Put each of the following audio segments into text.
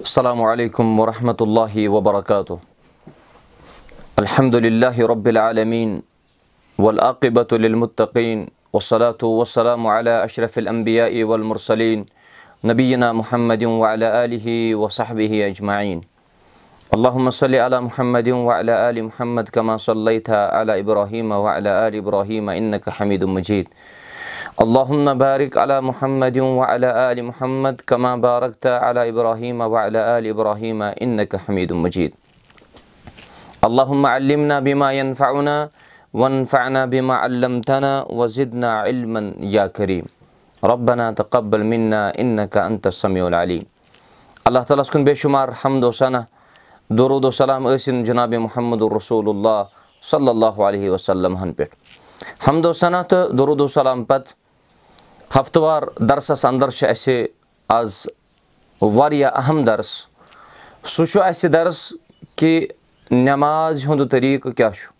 السلام عليكم ورحمة الله وبركاته الحمد لله رب العالمين والآقبة للمتقين والصلاة والسلام على أشرف الأنبياء والمرسلين نبينا محمد وعلى آله وصحبه أجمعين اللهم صل على محمد وعلى آل محمد كما صليت على إبراهيم وعلى آل إبراهيم إنك حميد مجيد اللهم بارك على محمد وعلى آل محمد كما باركت على إبراهيم وعلى آل إبراهيم إنك حميد مجيد اللهم علمنا بما ينفعنا وانفعنا بما علمتنا وزدنا علما يا كريم ربنا تقبل منا إنك أنت السميع العليم اللہ تعالیٰ ہس کُن بے شُمار حمد وسنہ دروٗد وسلام ٲسِن جِنابِ محمد رسول اللہ صلی اللہ علیہ وسلم ہن پٮ۪ٹھ حمد وسنہ تہٕ دروٗد وسلام پتہٕ ہفتہٕ وار درسس انٛدر چھِ اَسہِ آز واریاہ اہم درس۔ سُہ چھُ اَسہِ درس کہِ نٮ۪ماز ہُنٛد طٔریٖقہٕ کیاہ چھُ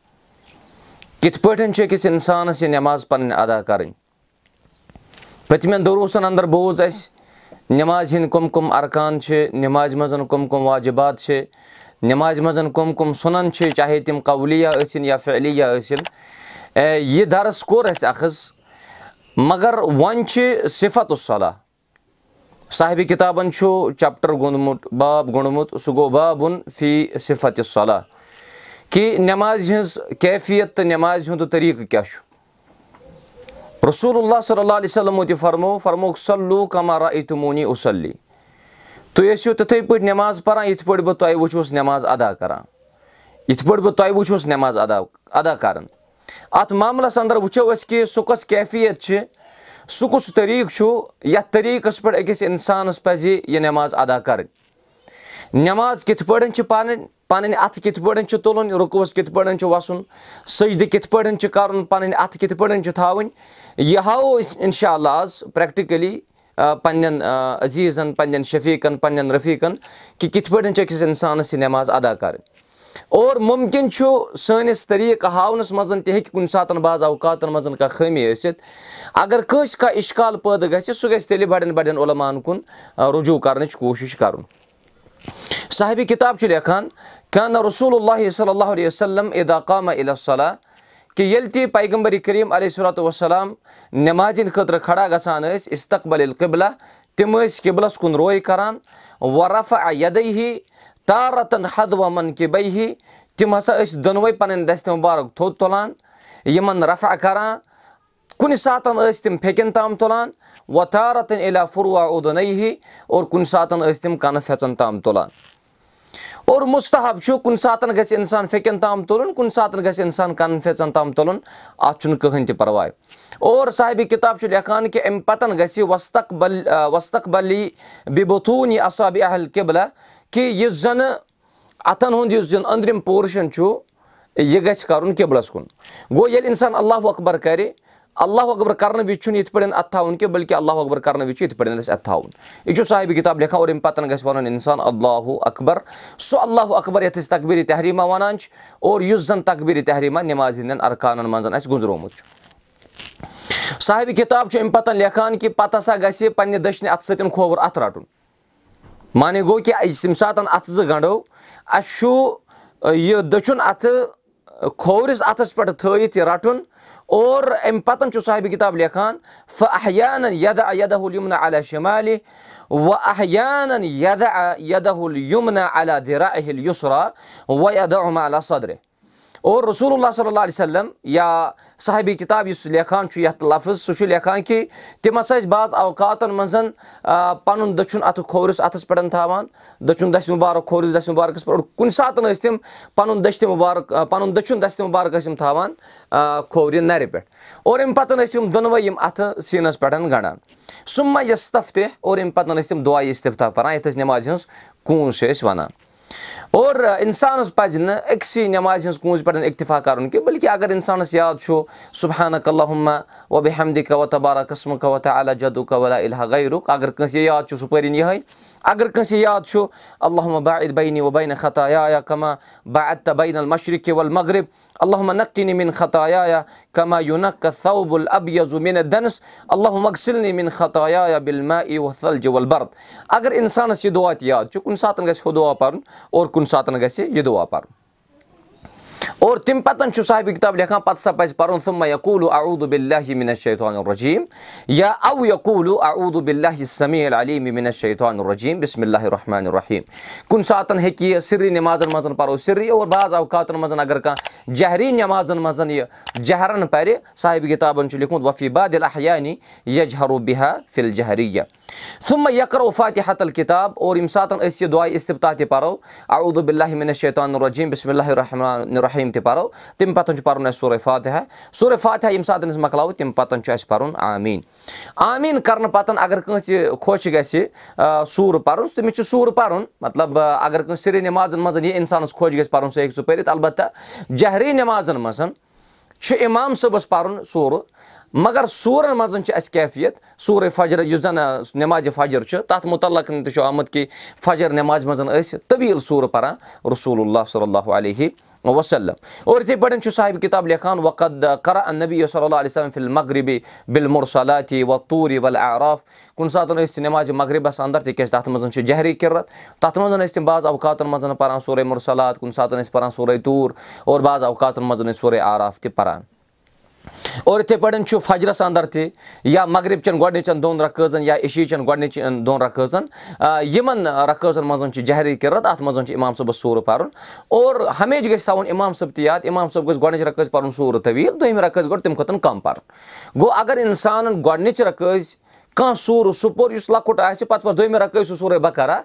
کِتھ پٲٹھۍ چھُ أکِس اِنسانس یہِ نٮ۪ماز پنٕنۍ ادا کرٕنۍ پٔتمٮ۪ن دروٗسن انٛدر بوٗز اَسہِ نٮ۪مازِ ہِنٛدۍ کٕم کٕم ارکان چھِ نٮ۪مازِ منٛز کٕم کٕم واجِبات چھِ نٮ۪مازِ منٛز کٕم کٕم سُنن چھِ چاہے تِم قولیا ٲسِنۍ یا فعلیا ٲسِنۍ یہِ درس کوٚر اَسہِ اکھ مگر وۄنۍ چھِ صِفت الصلح صاحبِ کِتابن چھُ چپٹر گوٚنٛدمُت باب گوٚنٛڈمُت سُہ گوٚو بابُن فی صِفت صلح کہِ نٮ۪مازِ ہِنٛز کیفیت تہٕ نٮ۪مازِ ہُنٛد طٔریٖقہٕ کیاہ چھُ رسول اللہ صلی اللہ علیہ وسلمو تہِ فرمو فرموک صلوٗ کمارا اتموٗنی اُسلی تُہۍ ٲسِو تِتھٕے پٲٹھۍ نٮ۪ماز پران یِتھ پٲٹھۍ بہٕ تۄہہِ وٕچھوُس نٮ۪ماز ادا کران۔ یِتھ پٲٹھۍ بہٕ تۄہہِ وٕچھوُس نٮ۪ماز ادا ادا کران۔ اتھ معاملس انٛدر وٕچھو أسۍ کہِ سُہ کۄس کیفیت چھِ سُہ کُس طٔریٖقہٕ چھُ یتھ طٔریٖقس پٮ۪ٹھ أکِس انسانس پزِ یہِ نٮ۪ماز ادا کرٕنۍ۔ نٮ۪ماز کِتھ پٲٹھۍ چھِ پرٕنۍ پنٕنۍ اتھٕ کِتھ پٲٹھۍ چھِ تُلٕنۍ رُکوس کِتھ پٲٹھۍ چھُ وسُن سٔجدٕ کِتھ پٲٹھۍ چھُ کرُن پنٕنۍ اتھٕ کِتھ پٲٹھۍ چھِ تھاوٕنۍ یہِ ہاوو أسۍ انشاء اللہ آز پریکٹِکلی پنٕنٮ۪ن عزیٖزن پنٕنٮ۪ن شفیٖقن پنٕنٮ۪ن رفیٖقن کہِ کِتھ پٲٹھۍ چھِ أکِس انسانس یہِ نٮ۪ماز ادا کرٕنۍ۔ اور مُمکِن چھُ سٲنِس طٔریٖقہٕ ہاونس منٛز تہِ ہیٚکہِ کُنہِ ساتہٕ بعض اوقاتن منٛز کانٛہہ خٲمی ٲسِتھ۔ اگر کٲنٛسہِ کانٛہہ اِشکال پٲدٕ گژھِ سُہ گژھِ تیٚلہِ بڑٮ۪ن بڑٮ۪ن عُلمان کُن رجوٗع کرنٕچ کوٗشِش کرُن۔ صاحبِ کِتاب چھُ لیکھان کانہ رسول اللہ صلی اللہ علیہ وسلم اداقامہ الصلح کہِ ییٚلہِ تہِ پیغمبر کریٖم علیہ صلاتُ وسلام نٮ۪مازِ ہِنٛدِ خٲطرٕ کھڑا گژھان ٲسۍ استقبل القبلہ تِم ٲسۍ قبلس کُن روے کران ورفا یدے ہی تارتن حد ومن کہِ بے ہی تِم ہسا ٲسۍ دۄنوے پنٕنۍ دستہِ مُبارک تھوٚد تُلان یِمن رفا کران کُنہِ ساتن ٲسۍ تِم پھیٚکٮ۪ن تام تُلان و تارتن علا فروٗ اُدنے ہی اور کُنہِ ساتن ٲسۍ تِم کنہٕ پھیٚژن تام تُلان اور مُستحب چھُ کُنہِ ساتن گژھِ اِنسان پھیٚکٮ۪ن تام تُلُن کُنہِ ساتن گژھِ اِنسان کَنہٕ پھیٚژن تام تُلُن اَتھ چھُنہٕ کٕہٕنۍ تہِ پرواے اور صاحبِ کِتاب چھُ لیکھان کہِ اَمہِ پتن گژھِ وستقبل وستقبلی بِبتھوٗن یہِ اصابِ اہل قبلہ کہِ یُس زنہٕ اتھن ہُنٛد یُس زن أنٛدرِم پورشن چھُ یہِ گژھِ کرُن قبلس کُن گوٚو ییٚلہِ انسان اللہ اکبر کرِ اللہ اکبر کرنہٕ وِزِ چھُنہٕ یِتھ پٲٹھۍ اتھٕ تھاوُن کینٛہہ بٔلکہِ اللہ اکبر کرنہٕ وِزِ چھُ یِتھ پٲٹھۍ اَسہِ اتھٕ تھاوُن یہِ چھُ صاحبِ کِتاب لیکھان اور اَمہِ پتہٕ گژھِ وَنُن اِنسان اللہُ اکبر سُہ اللہ اکبر یَتھ أسۍ تقبیٖر تحریٖما وَنان چھِ اور یُس زن تقبیٖر تحریٖما نٮ۪مازِ ہِنٛدٮ۪ن ارکانن منٛز اَسہِ گُزرومُت چھُ صاحبِ کِتاب چھُ اَمہِ پتہٕ لیکھان کہِ پتہٕ ہسا گژھِ پنٕنہِ دٔچھنہِ اَتھٕ سۭتۍ کھووُر اَتھٕ رَٹُن مانے گوٚو کہِ ییٚمہِ ساتہٕ اَتھٕ زٕ گنٛڈو اَسہِ چھُ یہِ دٔچھُن اَتھٕ کھوورِس اَتھس پٮ۪ٹھ تھٲیِتھ یہِ رَٹُن اور اَمہِ پتہٕ چھُ صاحبِ کِتاب لیکھان یدہ یدہُل یُمنا علیٰ شمالہِ و احیانن یُمنا علیٰ دِرا اہل یُسرا و یدہ علیٰ صدرِ اور رسول اللہ صلی اللہ علیہ وسلم یا صاحبِ کِتاب یُس لیکھان چھُ یَتھ لفظ سُہ چھُ لیکھان کہِ تِم ہسا ٲسۍ بعض اوقاتن منٛز پنُن دٔچھُن اَتھٕ کھوورِس اَتھس پٮ۪ٹھ تھاوان دٔچھُن دستہِ مُبارک کھوورِس دستہِ مُبارکس پٮ۪ٹھ کُنہِ ساتہٕ ٲسۍ تِم پنُن دٔچھنہِ مُبارک پنُن دٔچھُن دستہِ مُبارک ٲسۍ یِم تھاوان کھوورِ نرِ پٮ۪ٹھ اور اَمہِ پتہٕ ٲسۍ یِم دۄنوے یِم اَتھٕ سیٖنس پٮ۪ٹھ گنٛڈان سُما یستف تہِ اور اَمہِ پتہٕ ٲسۍ تِم دُعا اِستِفا پران یَتھ أسۍ نٮ۪مازِ ہٕنٛز کوٗنٛز چھِ أسۍ وَنان اور اِنسانَس پَزِ نہٕ أکسٕے نٮ۪مازِ ہٕنٛز کوٗنٛزِ پٮ۪ٹھ اِکتِفا کَرُن کینٛہہ بٔلکہِ اگر اِنسانَس یاد چھُ صُبحانہ کلہُما وبِ حمدِ کَوتبارا قٕسمہٕ کَوتہ علیٰ جدوٗ کَولا الحا غیرُک اگر کٲنٛسہِ یاد چھُ سُہ پٔرِنۍ یِہٕے اگر کٲنٛسہِ یاد چھُ اللہُ باعد بینی و بینہِ خطایا کما با اتہ بین المشرقہِ ول مغرب اللہُ نقیٖنی مِن خطایا کما یوٗنق صوب العبیض مِن دنس اللہُ مغسلنی مِن خطایا بِلما ای وَلجہِ ول برد اگر اِنسانَس یہِ دُعا تہِ یاد چھُ کُنہِ ساتہٕ گژھِ ہُہ دُعا پَرُن اور کُنہِ ساتہٕ گژھِ یہِ دُعا پَرُن اور تَمہِ پَتہٕ چھُ صاحبہِ کِتاب لیکھان پَتہٕ ہسا پَزِ پَرُن سُما یقوٗلوٗ اعوٗدُ بِلّہِ مِن الرجیٖم یا اَو یقوٗلوٗ اعوٗدُ بِلّہِ سمیٖل علیٖم مِن شیطان الرجیٖم بِسمِ اللہِ الرحمٰن الرحیٖم کُنہِ ساتہٕ ہیٚکہِ یہِ سِرٕے نٮ۪مازَن منٛز پَرو سِرٕے اور بعض اوقاتَن منٛز اگر کانٛہہ جہری نٮ۪مازَن منٛز یہِ جہرن پَرِ صاحبہِ کِتابَن چھُ لیوٗکھمُت وفی بادِل احیانی یجہرو بِہا فِل جہریہ سُما یقرو فاتحت الکِتاب اور ییٚمہِ ساتہٕ أسۍ یہِ دُعاے اِستِفتا تہِ پَرو اعوٗدُ بِلّہِ مِن شیطان الرجیٖم بِسمِ اللہِ الرحمٰن الرحیٖم تہِ پَرو تَمہِ پَتہٕ چھُ پَرُن اَسہِ سورُے فاتحہ سورُے فاتحہ ییٚمہِ ساتہٕ أسۍ مۄکلاوو تَمہِ پَتہٕ چھُ اَسہِ پَرُن آمیٖن آمیٖن کَرنہٕ پَتہٕ اگر کٲنٛسہِ خۄش گژھِ سوٗرٕ پَرُن تٔمِس چھُ سوٗرٕ پَرُن مطلب اگر کٲنٛسہِ سِرِ نٮ۪مازَن منٛز یہِ اِنسانَس خۄش گژھِ پَرُن سُہ ہیٚکہِ سُہ پٔرِتھ اَلبتہ جہری نٮ۪مازَن منٛز چھُ اِمام صٲبَس پَرُن سورُ مگر سورَن منٛز چھِ اَسہِ کیفیت؟ سورُے فجر یُس زَن نٮ۪مازِ فجر چھُ تَتھ مُتعلق تہِ چھُ آمُت کہِ فجر نٮ۪مازِ منٛز ٲسۍ طویٖل سوٗرٕ پَران رسوٗل اللہ صلی اللہُ علیہ وسلم۔ اور یِتھٕے پٲٹھۍ چھُ صاحبہِ کِتاب لیکھان وقد کرا نبی صلی اللہ علیہ وسلم فِل مغربی بِل مُرصلاتی و توٗری ول عراف کُنہِ ساتہٕ ٲسۍ نٮ۪مازِ مغربَس اَنٛدر تِکیازِ تَتھ منٛز چھُ جہری کِرت تَتھ منٛز ٲسۍ تِم بعض اوقاتَن منٛز پَران سورُے مُرصلات کُنہِ ساتہٕ ٲسۍ پَران سورُے توٗر اور بعض اوقاتَن منٛز ٲسۍ سورُے عراف تہِ پَران اور یِتھٕے پٲٹھۍ چھُ فجرَس اَنٛدر تہِ یا مغرب چٮ۪ن گۄڈٕنِچن دۄن رقٲژن یا عشیٖچٮ۪ن گۄڈٕنِچن دۄن رقٲژن یِمن رقٲژن منٛز چھُ جہری کِرت اَتھ منٛز چھُ اِمام صٲبَس سوٗرٕ پَرُن اور ہمیشہٕ گژھِ تھاوُن اِمام صٲب تہِ یاد اِمام صٲب گژھِ گۄڈٕنِچ رقٲژ پَرُن سوٗرٕ طویٖل دوٚیمہِ رقٲژ گۄڈٕ تَمہِ کھۄتہٕ کَم پَرُن گوٚو اَگر اِنسانن گۄڈٕنِچ رقٲژ کانٛہہ سوٗرٕ سُہ پوٚر یُس لۄکُٹ آسہِ پَتہٕ پَتہٕ دوٚیمہِ رقٲژ سُہ سورُے بکرا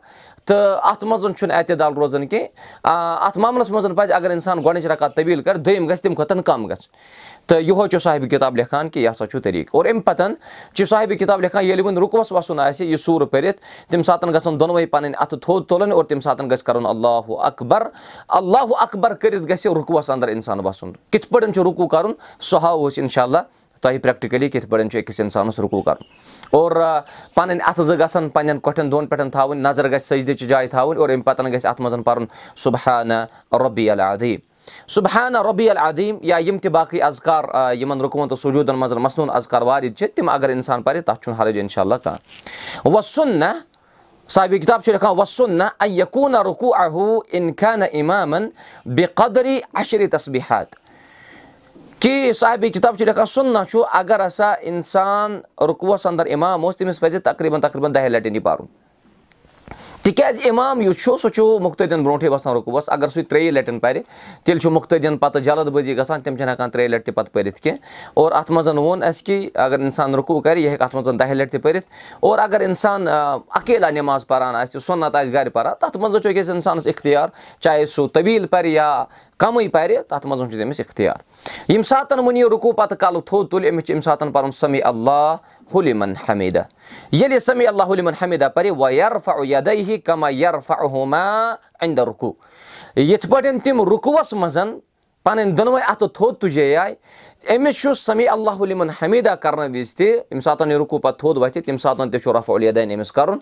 تہٕ اَتھ منٛز چھُنہٕ اعتِدال روزان کینٛہہ اَتھ معاملَس منٛز پَزِ اَگر اِنسان گۄڈٕنِچ رکات طویٖل کَرِ دوٚیِم گژھِ تَمہِ کھۄتہٕ کَم گژھِ تہٕ یِہوے چھُ صاحبہِ کِتاب لیکھان کہِ یہِ ہسا چھُ طٔریٖقہٕ اور اَمہِ پَتہٕ چھُ صاحبہِ کِتاب لیکھان ییٚلہِ وۄنۍ رُکوَس وَسُن آسہِ یہِ سوٗرٕ پٔرِتھ تَمہِ ساتہٕ گژھن دۄنوَے پَنٕنۍ اَتھٕ تھوٚد تُلٕنۍ اور تَمہِ ساتہٕ گژھِ کَرُن اللہُ اکبر اللہُ اکبر کٔرِتھ گژھِ رُکوَس اَنٛدر اِنسان وَسُن کِتھ پٲٹھۍ چھُ رُکوٗ کَرُن سُہ ہاوو أسۍ اِنشاء اللہ تۄہہِ پرٛٮ۪کٹِکٔلی کِتھ پٲٹھۍ چھُ أکِس اِنسانَس رُکوٗ کَرُن اور پَنٕنۍ اَتھٕ زٕ گژھن پَنٕنٮ۪ن کۄٹھٮ۪ن دۄن پٮ۪ٹھ تھاوٕنۍ نظر گژھِ سٔجدٕچہِ جایہِ تھاوٕنۍ اور اَمہِ پَتہٕ گژھِ اَتھ منٛز پَرُن صُبحانہ رۄبی العدیٖم صُبحانہ رۄبی العدیٖم یا یِم تہِ باقٕے اَزکار یِمن رُکوُن تہٕ سجوٗدن منٛز مصنوٗن اَزکار واریاہ چھِ تِم اَگر اِنسان پَرِ تَتھ چھُنہٕ حرج اِنشاء اللہ کانٛہہ وَسُن نہ صابہِ کِتاب چھُ لیکھان وَسُن نہ یقوٗنہ رُکوٗ اہوٗ اِنخانہ اِمامن بے قدری اَشری تصبیٖحات کہِ صابہِ کِتاب چھُ لیکھان سُننا چھُ اگر ہسا اِنسان رُکوَس اَنٛدر اِمام اوس تٔمِس پَزِ تقریٖباً تقریٖباً دَہہِ لَٹہِ یہِ پَرُن تِکیازِ اِمام یُس چھُ سُہ چھُ مُختدِن برونٛٹھٕے وَسان رُکوَس اگر سُہ ترٛیٚیہِ لَٹٮ۪ن پَرِ تیٚلہِ چھُ مُختدِن پَتہٕ جلد بٲزی گژھان تِم چھِنہٕ ہٮ۪کان ترٛیٚیہِ لَٹہِ تہِ پَتہٕ پٔرِتھ کینٛہہ۔ اور اَتھ منٛز ووٚن اَسہِ کہِ اگر اِنسان رُکوٗ کَرِ یہِ ہیٚکہِ اَتھ منٛز دَہہِ لَٹہِ تہِ پٔرِتھ۔ اور اگر اِنسان اَکیلا نٮ۪ماز پَران آسہِ سۄنت آسہِ گرِ پَران تَتھ منٛز چھُ أکِس اِنسانَس اِختِیار چاہے سُہ طویٖل پَرِ یا کَمٕے پَرِ تَتھ منٛز چھُ تٔمِس اِختِیار ییٚمہِ ساتہٕ وۄنۍ یہِ رُکوٗ پَتہٕ کَلہٕ تھوٚد تُلہِ أمِس چھُ اَمہِ ساتہٕ پَرُن سمی اللہ حُلِمن حمیٖدہ ییٚلہِ سمی اللہ علیٖمن حمیٖدہ پَرِ وَ یرفا یدے کما یرفا ہوما اِندر رُکوٗ یِتھ پٲٹھۍ تِم رُکوَس منٛز پَنٕنۍ دۄنوَے اَتھٕ تھوٚد تُجے أمِس چھُ سمی اللہ علیٖمن حمیٖدہ کَرنہٕ وِزِ تہِ ییٚمہِ ساتہٕ یہِ رُکوٗ پَتہٕ تھوٚد وَتھِ تَمہِ ساتہٕ تہِ چھُ رۄف الیٖدین أمِس کَرُن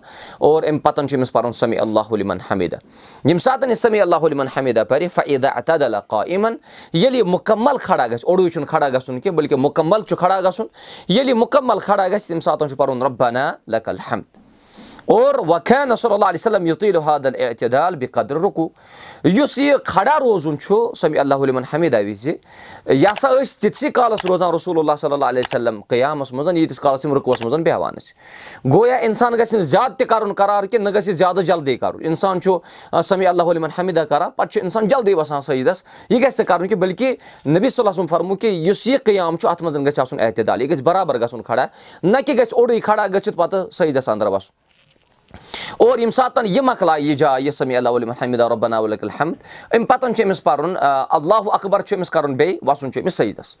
اور اَمہِ پَتہٕ چھُ أمِس پَرُن سمی اللہ علیٖمن حمیٖدہ ییٚمہِ ساتہٕ یہِ سمی اللہ علیٖمن حمیٖدہ پَرِ فعیٖدہ اتدلہ قا یِمن ییٚلہِ یہِ مُکمل کھڑا گژھِ اوٚڑُے چھُنہٕ کھڑا گژھُن کینٛہہ بٔلکہِ مُکمل چھُ کھڑا گژھُن ییٚلہِ یہِ مُکمل کھڑا گژھِ تَمہِ ساتہٕ چھُ پَرُن رۄبانہ لکل حمد اور وخین صلی اللہ علیہ وسلم یُتُے حادل اعتدال بے قدر رُکوٗ یُس یہِ کھڑا روزُن چھُ سمی اللہ علیٖمن حمیٖدہ وِزِ یہِ ہسا ٲسۍ تِتسٕے کالَس روزان رسول اللہ صلی اللہ علیہ وسلم قیامَس منٛز ییٖتِس کالَس یِم رُکوَس منٛز بیٚہوان ٲسۍ گویا اِنسان گژھِ نہٕ زیادٕ تہِ کَرُن قرار کینٛہہ نہ گژھِ زیادٕ جلدی کَرُن اِنسان چھُ سمی اللہ علیٖمن حمیٖدہ کران پَتہٕ چھُ اِنسان جلدی وَسان سعیٖدَس یہِ گژھِ نہٕ کَرُن کینٛہہ بٔلکہِ نبی صلی اللہ فرمو کہِ یُس یہِ اور ییٚمہِ ساتہٕ یہِ مۄکلایہِ یہِ جاے علیہ حمیٖدہ رۄبنا الحمد اَمہِ پَتہٕ چھُ أمِس پَرُن اللہُ اکبر چھُ أمِس کَرُن بیٚیہِ وَسُن چھُ أمِس سعیٖدَس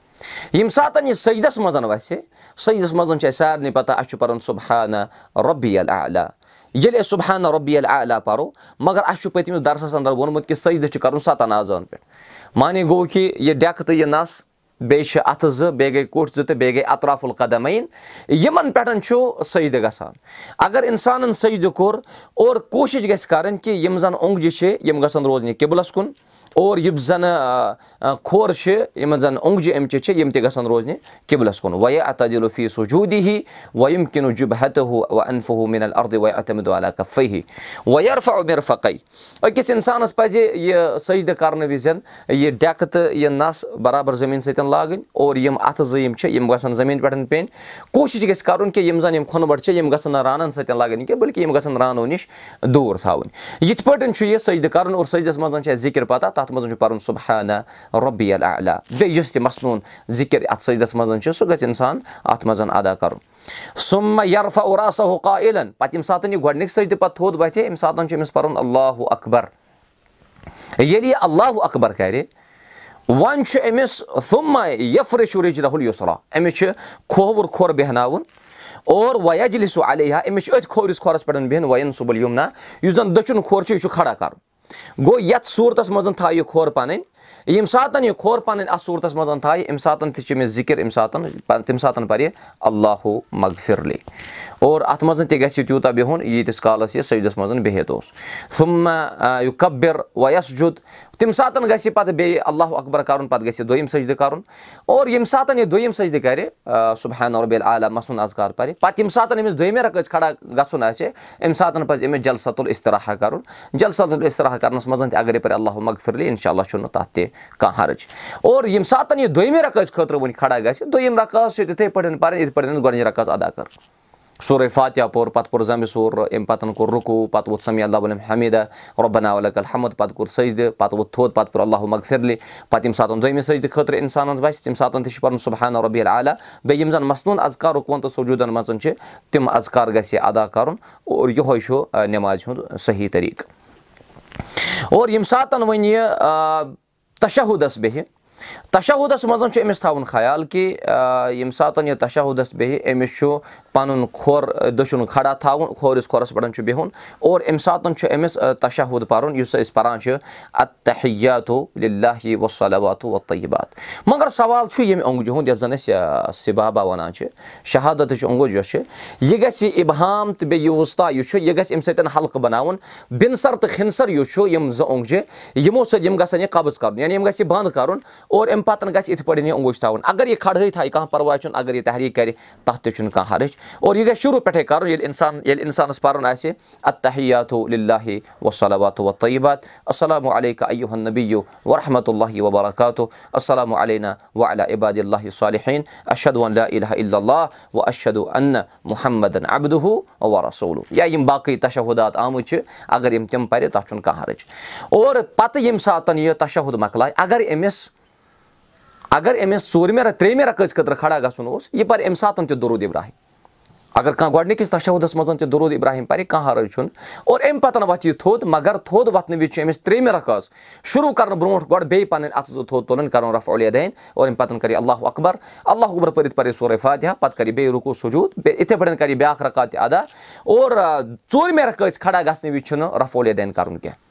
ییٚمہِ ساتہٕ یہِ سعیٖدَس منٛز وَسہِ سعیٖدَس منٛز چھُ اَسہِ سارنٕے پَتہ اَسہِ چھُ پَرُن صُبحانہ رۄبی العلیٰ ییٚلہِ أسۍ صُبحانہ رۄبی العلیٰ پَرو مگر اَسہِ چھُ پٔتمِس دَرسَس اَنٛدر ووٚنمُت کہِ سعیٖدٕ چھُ کَرُن سَتَن آزان پٮ۪ٹھ مانے گوٚو کہِ یہِ ڈٮ۪کہٕ تہٕ یہِ نَس بیٚیہِ چھِ اَتھٕ زٕ بیٚیہِ گٔے کوٚٹھۍ زٕ تہٕ بیٚیہِ گٔے اطراف القدمعین یِمن پٮ۪ٹھ چھُ سٔجدٕ گژھان اگر اِنسانن سٔجدٕ کوٚر اور کوٗشِش گژھِ کَرٕنۍ کہِ یِم زَن اوٚنٛگجہِ چھِ یِم گژھن روزنہِ قبلَس کُن. اور یِم زَن کھۄر چھِ یِمن زَن اوٚنٛگجہِ اَمچہِ چھِ یِم تہِ گژھن روزنہِ قبلَس کُن وَیا اتدِلُ فی سجوٗدی ہی ویم کِنہٕ جُب ہتہٕ ہُہ و ہُہ مِنل اردٕ وَ اتمدُ علیٰ کفے ہی ویرفا مِرفقے أکِس اِنسانَس پَزِ یہِ سٔجدٕ کرنہٕ وِزِ یہِ ڈٮ۪کہٕ تہٕ یہِ نَس برابر زٔمیٖن سۭتۍ لاگٕنۍ اور یِم اَتھٕ زٕ یِم چھِ یِم گژھن زٔمیٖن پٮ۪ٹھ پیٚنۍ کوٗشِش گژھِ کَرُن کہِ یِم زَن یِم کھۄنہٕ بَٹ چھِ یِم گژھن نہٕ رانَن سۭتۍ لاگٕنۍ کینٛہہ بٔلکہِ یِم گژھن رانو نِش دوٗر تھاوٕنۍ یِتھ پٲٹھۍ چھُ یہِ سٔجدٕ کَرُن اور سٔجدَس منٛز چھُ اَسہِ ذِکِر پَتہ تَتھ منٛز چھُ پَرُن صُبحانہ رۄبی علیٰ بیٚیہِ یُس تہِ مَصنوٗن ذِکِر اَتھ سٔجدَس منٛز چھُ سُہ گژھِ اِنسان اَتھ منٛز اَدا کَرُن ہوکا عیٖلن پَتہٕ ییٚمہِ ساتہٕ یہِ گۄڈٕنِکۍ سۭتۍ پَتہٕ تھوٚد وَتھِ اَمہِ ساتہٕ چھُ أمِس پَرُن اللہُ اکبر ییٚلہِ یہِ اللہُ اکبر کَرِ وۄنۍ چھُ أمِس تھُما یفرِش رِج راہُل یُسرا أمِس چھُ کھووُر کھۄر بیٚہناوُن اور وَیجلہِ سُہ علیہ أمِس چھُ أتھۍ کھوورِس کھۄرَس پٮ۪ٹھ بیٚہن وَین صُبُل یُمنا یُس زَن دٔچھُن کھۄر چھُ یہِ چھُ کھڑا کَرُن گوٚو یَتھ صوٗرتَس منٛز تھاو یہِ کھۄر پَنٕنۍ ییٚمہِ ساتہٕ یہِ کھۄر پَنٕنۍ اَتھ صوٗرتَس منٛز تھایہِ اَمہِ ساتہٕ تہِ چھُ أمِس ذِکِر اَمہِ ساتہٕ تَمہِ ساتہٕ پَرِ اللہُ مغفِرلی اور اَتھ منٛز تہِ گژھِ تیوٗتاہ بِہُن ییٖتِس کالَس یہِ سٔجدَس منٛز بِہِتھ اوس سُما یہِ کبِر وَیس جُد تَمہِ ساتہٕ گژھِ پَتہٕ بیٚیہِ اللہُ اکبر کَرُن پَتہٕ گژھِ دوٚیِم سٔجدٕ کَرُن اور ییٚمہِ ساتہٕ یہِ دوٚیِم سٔجدٕ کَرِ صُبحان رۄبیل عالم مَسُن اَزکار پَرِ پَتہٕ ییٚمہِ ساتہٕ أمِس دوٚیمہِ رَقٲژ کھڑا گژھُن آسہِ اَمہِ ساتہٕ پَزِ أمِس جلسَتُل اِستراحا کَرُن جلسَتُل اِستراحا کَرنَس منٛز تہِ اَگر یہِ پَرِ اللہُ مغفِرلی اِنشاء اللہ چھُنہٕ تَتھ تہِ کانٛہہ حرج اور ییٚمہِ ساتہٕ یہِ دوٚیمہِ رَقٲژ خٲطرٕ وٕنہِ کھڑا گژھِ دوٚیِم رقاص چھِ تِتھٕے پٲٹھۍ پَرٕنۍ یِتھ پٲٹھۍ گۄڈٕنِچ رقاص اَدا کٔر سورُے فاتح پوٚر پَتہٕ پوٚر زَمہِ سور اَمہِ پَتہٕ کوٚر رُکوٗ پَتہٕ ووٚتھ سمی اللہ حمیٖدہ رۄبنا الحمد پَتہٕ کوٚر سٔجدٕ پَتہٕ ووٚتھ تھوٚد پَتہٕ کوٚر اللہُ مغفِرلی پَتہٕ ییٚمہِ ساتہٕ دوٚیمہِ سٔجدٕ خٲطرٕ اِنسانَس وَسہِ تَمہِ ساتہٕ تہِ چھُ پَرُن صُبحانہ رۄبی علیٰ بیٚیہِ یِم زَن مصنوٗن اَزکارُک ووٚن تہٕ سجوٗدَن منٛز چھِ تِم اَزکار گژھِ یہِ اَدا کَرُن اور یِہوے چھُ نٮ۪مازِ ہُنٛد صحیح طٔریٖقہٕ اور ییٚمہِ ساتہٕ وۄنۍ یہِ بیٚہہِ تشہُدَس منٛز چھُ أمِس تھاوُن خیال کہِ ییٚمہِ ساتہٕ یہِ تشہُدَس بیٚہہِ أمِس چھُ پَنُن کھۄر دٔچھُن کھڑا تھاوُن کھورِس کھۄرَس پٮ۪ٹھ چھُ بِہُن اور اَمہِ ساتہٕ چھُ أمِس تشہُد پَرُن یُس أسۍ پَران چھِ اتحیاتو لِلہِ وسلاتو و طیبات مگر سوال چھُ ییٚمہِ اوٚنٛگجہِ ہُنٛد یَتھ زَن أسۍ سِبابا وَنان چھِ شہادتٕچ اوٚنٛگُج یۄس چھِ یہِ گژھِ اِبہام تہٕ بیٚیہِ یہِ وُستا یُس چھُ یہِ گژھِ اَمہِ سۭتۍ حلقہٕ بَناوُن بِنسَر تہٕ کھِنسَر یُس چھُ یِم زٕ اوٚنٛگجہِ یِمو سۭتۍ یِم گژھن یہِ قبٕض کَرُن یعنی یِم گژھِ یہِ بنٛد کَرُن اور اَمہِ پَتہٕ گژھِ یِتھ پٲٹھۍ یہِ اوٚنٛگُج تھاوُن۔ اگر یہِ کھڑہٕے تھایہِ کانٛہہ پَرواے چھُنہٕ اگر یہِ تحریٖک کَرِ تَتھ تہِ چھُنہٕ کانٛہہ حرٕج۔ اور یہِ گژھِ شروٗع پٮ۪ٹھَے کَرُن ییٚلہِ اِنسان ییٚلہِ اِنسانَس پَرُن آسہِ اتحیاتو لِلہِ وسلاتُ و طیبات السلامُ علیکُم ایُہن نبیو ورحمتہ اللہِ وبرکاتُہ۔ السلامُ علینا وعلیٰ عبادِ اللہِ صالحیٖن اشد اللہ اللہ و اشد انّہ محمد و رسولُ یا یِم باقٕے تشہُدات آمٕتۍ چھِ اگر یِم تِم پَرِ تَتھ چھُنہٕ کانٛہہ حرٕج۔ اور پَتہٕ ییٚمہِ ساتہٕ یہِ تشہُد مۄکلاے اگر أمِس اگر أمِس ژوٗرمہِ رٮ۪تہٕ ترٛیٚیمہِ رقٲژ خٲطرٕ کھڑا گژھُن اوس یہِ پَرِ اَمہِ ساتہٕ تہِ دوٗد اِبراہِم اگر کانٛہہ گۄڈٕنِکِس تشہُدَس منٛز تہِ دوٗد اِبراہِم پَرِ کانٛہہ حرٕج چھُنہٕ اور اَمہِ پَتہٕ وۄتھِ یہِ تھوٚد مگر تھوٚد وۄتھنہٕ وِزِ چھُ أمِس ترٛیٚیمہِ رقاص شروٗع کَرنہٕ برونٛٹھ گۄڈٕ بیٚیہِ پَنٕنۍ زٕ تھوٚد تُلٕنۍ کَرُن رف علیہ دین اور اَمہِ پَتہٕ کَرِ اللہُ اکبر۔ اللہُ اکبر پٔرِتھ پَرِ سورُے فاتحہ پَتہٕ کَرِ بیٚیہِ رُکوٗ سجوٗد۔ بیٚیہِ یِتھَے پٲٹھۍ کَرِ یہِ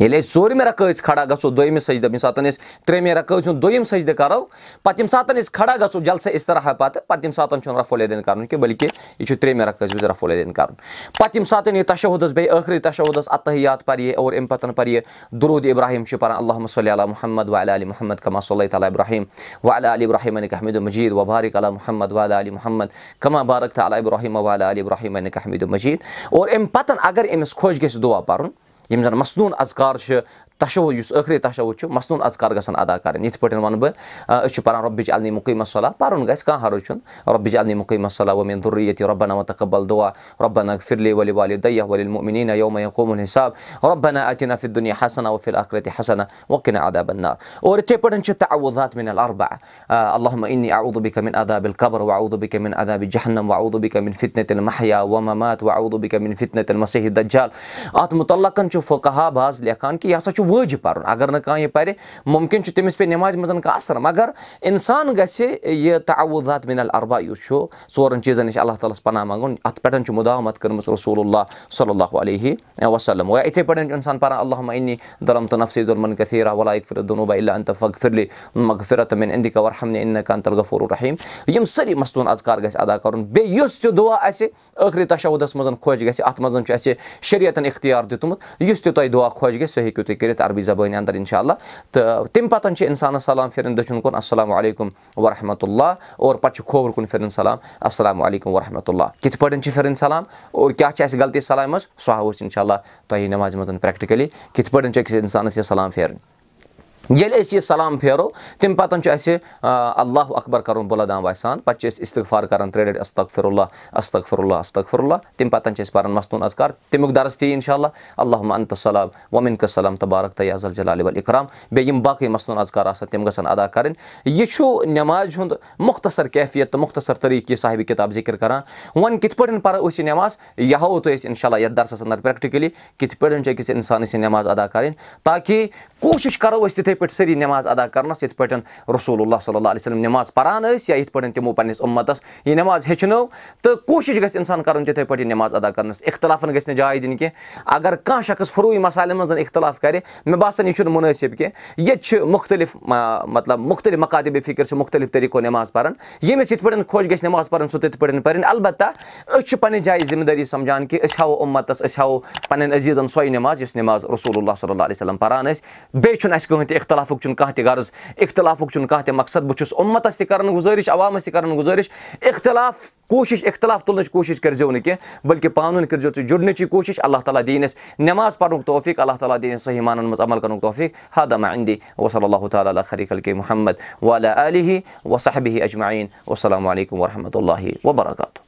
ییٚلہِ أسۍ ژوٗرمہِ رقٲژ کھڑا گژھو دوٚیمہِ سٔجدٕ ییٚمہِ ساتہٕ أسۍ ترٛیٚیمہِ رقٲژ ہُنٛد دوٚیِم سٔجدٕ کَرو پَتہٕ ییٚمہِ ساتہٕ أسۍ کھڑا گژھو جلسا اِستراحا پَتہٕ پَتہٕ ییٚمہِ ساتہٕ چھُنہٕ رف الدیٖن کَرُن کینٛہہ بٔلکہِ یہِ چھُ ترٛیٚیمہِ رقٲژ وِزِ رف الدیٖن کَرُن پَتہٕ ییٚمہِ ساتہٕ یہِ تشہُدَس بیٚیہِ ٲخری تشہُدَس اتحیات پَرِ اور اَمہِ پَتہٕ پَرِ دروٗد اِبراہِم چھُ پَران اللہُ علیٰ محمد وعلیٰ علی محمد کما صلی تعالیٰ ابراہیٖم وعلیٰ علی ابراہیٖم حمیٖد مجیٖد وبارِک علیٰ محمد وعلیٰ علی محمد کما بارک علیٰ ابراہیٖم وعلیٰ علی ابراہیٖم حمیٖد مجیٖد اور اَمہِ پَتہٕ اگر أمِس خۄش گژھِ دُعا پَرُن یِم زَن مصنوٗن اذکار چھِ تشہُد یُس ٲخری تشہُد چھُ مصنوٗن اذکار گژھن ادا کَرٕنۍ یِتھ پٲٹھۍ وَنہٕ بہٕ أسۍ چھِ پَران رۄبِچ النی مُقیٖم صلح پَرُن گژھِ کانٛہہ حرُج چھُنہٕ رۄبِچ النی مُقیٖم صلح ومیٖن دُرِ ییٚتہِ رۄبنا وَ تقبل دُعا والہِ دیا ؤلِل مُمیٖن یوم قومُن حِساب رۄبنا فِد دُنیا حسنا وفِل اخرتِ حسنا وکِن ادا بنار اور یِتھَے پٲٹھۍ چھِ تعوُذات مِن الربا اللہُ اعوٗدُبی کمِن ادابِل قبر وَ اعوٗدُبی کمِن ادابِ جہنم وَ اعوٗدُبی کمِن فِتنہِ تِل محیا ومامات وَ اعوٗدُبی کمِن فِتنہِ تِل مسحد دجال اَتھ مُتعلقن چھُ فقہ باز لیکھان کہِ یہِ ہسا چھُ وٲجِب پَرُن۔ اگر نہٕ کانٛہہ یہِ پَرِ مُمکِن چھُ تٔمِس پیٚیہِ نٮ۪مازِ منٛز کانٛہہ اَثر۔ مگر اِنسان گژھِ یہِ تعوُذات مِنَل اَربا یُس چھُ ژورَن چیٖزَن نِش اللہ تعالیٰ ہَس پَناہ منٛگُن اَتھ پٮ۪ٹھ چھُ مُدامَت کٔرمٕژ رسول اللہ صلی اللہُ علیہ وسلم۔ وَ یِتھَے پٲٹھۍ چھُ اِنسان پَران اللہُ عینی دُرم تہٕ نفصی دُرمن کثیٖرا وَلایک فِر دُنوٗبا اللہ انت فق فِرلی مغفرت مِن اِندِ کور ہمنہِ اِن کانتل غفور الرحیٖم. یِم سٲری مستوٗن اذکار گژھِ ادا کَرُن۔ بیٚیہِ یُس تہِ دُعا اَسہِ ٲخری تشاوُدَس منٛز خۄش گژھِ اَتھ منٛز چھُ اَسہِ شریعتن اختیار دیُتمُت۔ یُس تہِ تۄہہِ دُعا خۄش گژھِ سُہ ہیٚکِو تُہۍ کٔرِتھ عربی زبٲنۍ اَنٛدر اِنشاء اللہ تہٕ تَمہِ پَتہٕ چھِ اِنسانَس سلام پھِرٕنۍ دٔچھُن کُن اَسلامُ علیکُم ورحمتہ اللہ اور پَتہٕ چھُ کھووُر کُن پھِرٕنۍ سلام اَسلامُ علیکُم ورحمتہ اللہ کِتھ پٲٹھۍ چھِ پھِرٕنۍ سلام اور کیاہ چھِ اَسہِ غلطی سلامہِ منٛز سُہ ہاوو أسۍ اِنشاء اللہ تۄہہِ نٮ۪مازِ منٛز پرٛٮ۪کٹِکٔلی کِتھ پٲٹھۍ چھِ أکِس اِنسانَس یہِ سلام پھیرٕنۍ ییٚلہِ أسۍ یہِ سلام پھیرو تَمہِ پَتہٕ چھُ اَسہِ اللہ اکبر کَرُن بُلدام وَسان پَتہٕ چھِ أسۍ اِستِغفار کَران ترٛےٚ ڈَٹہِ استغفر اللہ استغفر اللہ استغفر اللہ تَمہِ پَتہٕ چھِ أسۍ پَران مستوٗن اذکار تَمیُک درس تہِ اِنشاء اللہ اللہُ انتہٕ سلام وَمِن قسلام تبارک تیازل جلالہِ ول اِکرام بیٚیہِ یِم باقٕے مستوٗن اذکار آسان تِم گژھن ادا کَرٕنۍ یہِ چھُ نٮ۪مازِ ہُنٛد مختصر کیفیت تہٕ مختصر طریٖقہٕ یہِ صاحبہِ کِتاب ذِکِر کران وۄنۍ کِتھ پٲٹھۍ پَرو أسۍ یہِ نٮ۪ماز یہِ ہاوو تۄہہِ أسۍ اِنشاء اللہ یَتھ درسَس اَنٛدر پرٛٮ۪کٹِکٔلی کِتھ پٲٹھۍ چھِ أکِس اِنسانَس یہِ نٮ۪ماز ادا کَرٕنۍ تاکہِ کوٗشِش کَرو أسۍ تِتھَے پٲٹھۍ سٲری نٮ۪ماز ادا کَرنَس یِتھ پٲٹھۍ رسول اللہ صلی اللہ علیہ وسلم نٮ۪ماز پَران ٲسۍ یا یِتھ پٲٹھۍ تِمو پنٛنِس اُمَتَس یہِ نٮ۪ماز ہیٚچھنٲو تہٕ کوٗشِش گژھِ اِنسان کَرُن تِتھَے پٲٹھۍ یہِ نٮ۪ماز ادا کَرنَس اِختِلافَن گژھِ نہٕ جاے دِنۍ کینٛہہ اگر کانٛہہ شخص فروٗے مَسالَن منٛز اِختِلاف کَرِ مےٚ باسان یہِ چھُنہٕ مُنٲسِب کینٛہہ ییٚتہِ چھِ مُختٔلِف مطلب مُختٔلِف مقادِبِ فِکِر چھِ مُختٔلِف طٔریٖقو نٮ۪ماز پَران ییٚمِس یِتھ پٲٹھۍ خۄش گژھِ نٮ۪ماز پَرٕنۍ سُہ تِتھ پٲٹھۍ پَرٕنۍ اَلبتہ أسۍ چھِ پَنٕنہِ جایہِ ذِمہٕ دٲری سَمجان کہِ أسۍ ہاوو اُمَتَس أسۍ ہاوو پَنٕنٮ۪ن عزیٖزَن سۄے نٮ۪ماز یُس نٮ۪ماز رسول اللہ صلی اللہ علیہ وسلم پَران ٲسۍ بیٚیہِ چھُنہٕ اَسہِ کٕہٕنۍ تہِ اِختِلافُک چھُنہٕ کانٛہہ تہِ غرض اِختِلافُک چھُنہٕ کانٛہہ تہِ مقصد بہٕ چھُس اُمَتَس تہِ کَران گُزٲرِش عوامَس تہِ کَران گُزٲرِش۔ اِختِلاف کوٗشِش اِختِلاف تُلنٕچ کوٗشِش کٔرۍزیٚو نہٕ کینٛہہ بٔلکہِ پانہٕ ؤنۍ کٔرۍزیٚو تُہۍ جُڑنٕچی کوٗشِش اللہ تعالیٰ دِیِنۍ اَسہِ نٮ۪ماز پَرنُک توفیٖق اللہ تعالیٰ صحیح مانَن منٛز عمل کَرنُک توفیٖق۔ اِندی وصلی اللہُ تعالیٰ خریٖق الکے محمد ولیٰ علیہ وصحبہِ اجمعیٖن وسلامُ علیکُم ورحمتہ اللہ وبرکاتہ